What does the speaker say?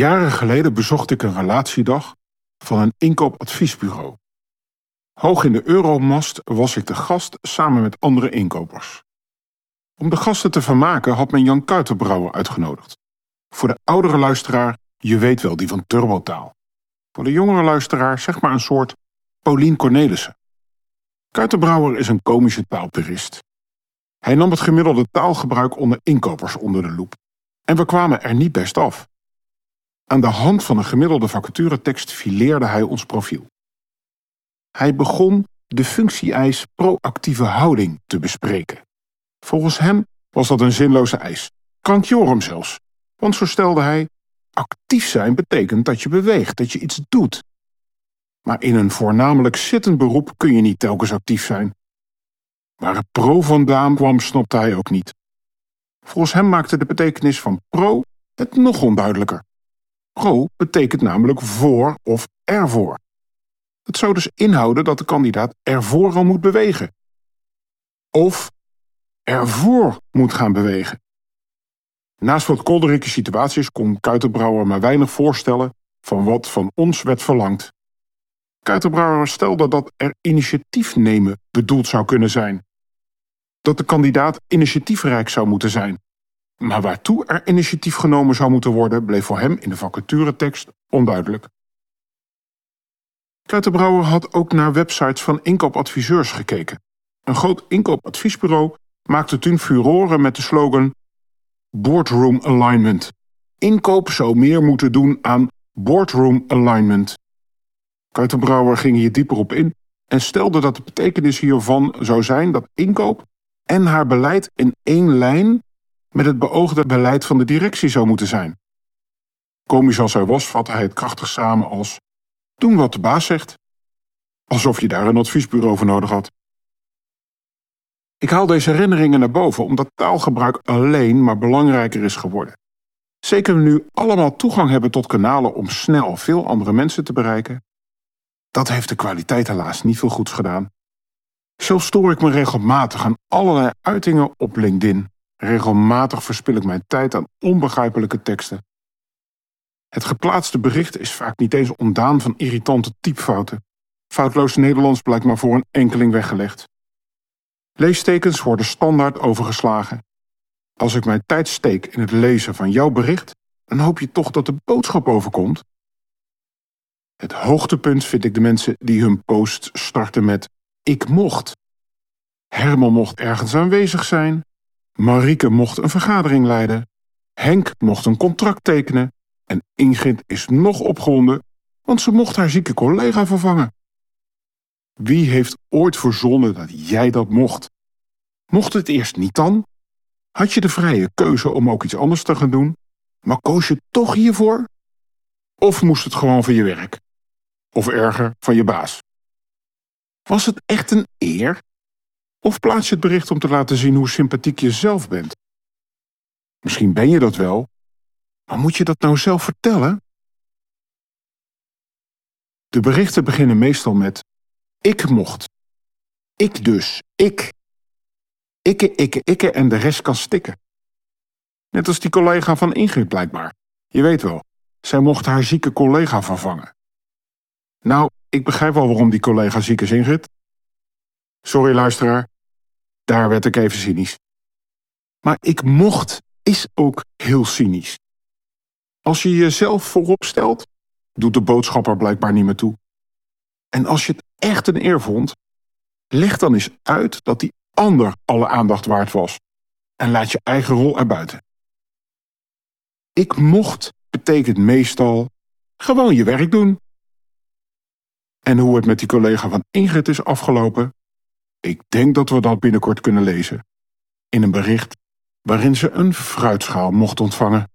Jaren geleden bezocht ik een relatiedag van een inkoopadviesbureau. Hoog in de Euromast was ik de gast samen met andere inkopers. Om de gasten te vermaken had men Jan Kuitenbrouwer uitgenodigd. Voor de oudere luisteraar, je weet wel, die van Turbotaal. Voor de jongere luisteraar, zeg maar een soort Paulien Cornelissen. Kuitenbrouwer is een komische taalpurist. Hij nam het gemiddelde taalgebruik onder inkopers onder de loep. En we kwamen er niet best af. Aan de hand van een gemiddelde vacaturetekst fileerde hij ons profiel. Hij begon de functie-eis proactieve houding te bespreken. Volgens hem was dat een zinloze eis, krankjorum zelfs. Want zo stelde hij, actief zijn betekent dat je beweegt, dat je iets doet. Maar in een voornamelijk zittend beroep kun je niet telkens actief zijn. Waar het pro vandaan kwam, snapte hij ook niet. Volgens hem maakte de betekenis van pro het nog onduidelijker. Pro betekent namelijk voor of ervoor. Het zou dus inhouden dat de kandidaat ervoor al moet bewegen. Of ervoor moet gaan bewegen. Naast wat kolderikke situaties kon Kuitenbrouwer maar weinig voorstellen van wat van ons werd verlangd. Kuitenbrouwer stelde dat er initiatief nemen bedoeld zou kunnen zijn. Dat de kandidaat initiatiefrijk zou moeten zijn. Maar waartoe er initiatief genomen zou moeten worden, bleef voor hem in de vacaturetekst onduidelijk. Kuitenbrouwer had ook naar websites van inkoopadviseurs gekeken. Een groot inkoopadviesbureau maakte toen furoren met de slogan Boardroom Alignment. Inkoop zou meer moeten doen aan Boardroom Alignment. Kuitenbrouwer ging hier dieper op in en stelde dat de betekenis hiervan zou zijn dat inkoop en haar beleid in één lijn met het beoogde beleid van de directie zou moeten zijn. Komisch als hij was, vatte hij het krachtig samen als doen wat de baas zegt. Alsof je daar een adviesbureau voor nodig had. Ik haal deze herinneringen naar boven omdat taalgebruik alleen maar belangrijker is geworden. Zeker we nu allemaal toegang hebben tot kanalen om snel veel andere mensen te bereiken. Dat heeft de kwaliteit helaas niet veel goeds gedaan. Zo stoor ik me regelmatig aan allerlei uitingen op LinkedIn. Regelmatig verspil ik mijn tijd aan onbegrijpelijke teksten. Het geplaatste bericht is vaak niet eens ontdaan van irritante typfouten. Foutloos Nederlands blijkt maar voor een enkeling weggelegd. Leestekens worden standaard overgeslagen. Als ik mijn tijd steek in het lezen van jouw bericht, dan hoop je toch dat de boodschap overkomt. Het hoogtepunt vind ik de mensen die hun post starten met ik mocht. Herman mocht ergens aanwezig zijn. Marieke mocht een vergadering leiden. Henk mocht een contract tekenen. En Ingrid is nog opgewonden, want ze mocht haar zieke collega vervangen. Wie heeft ooit verzonnen dat jij dat mocht? Mocht het eerst niet dan? Had je de vrije keuze om ook iets anders te gaan doen, maar koos je toch hiervoor? Of moest het gewoon van je werk? Of erger, van je baas? Was het echt een eer? Of plaats je het bericht om te laten zien hoe sympathiek je zelf bent? Misschien ben je dat wel, maar moet je dat nou zelf vertellen? De berichten beginnen meestal met ik mocht. Ik dus, ik. Ikke, ikke, ikke en de rest kan stikken. Net als die collega van Ingrid blijkbaar. Je weet wel, zij mocht haar zieke collega vervangen. Nou, ik begrijp wel waarom die collega ziek is, Ingrid. Sorry luisteraar, daar werd ik even cynisch. Maar ik mocht is ook heel cynisch. Als je jezelf voorop stelt, doet de boodschapper blijkbaar niet meer toe. En als je het echt een eer vond, leg dan eens uit dat die ander alle aandacht waard was. En laat je eigen rol erbuiten. Ik mocht betekent meestal gewoon je werk doen. En hoe het met die collega van Ingrid is afgelopen, ik denk dat we dat binnenkort kunnen lezen. In een bericht waarin ze een fruitschaal mocht ontvangen.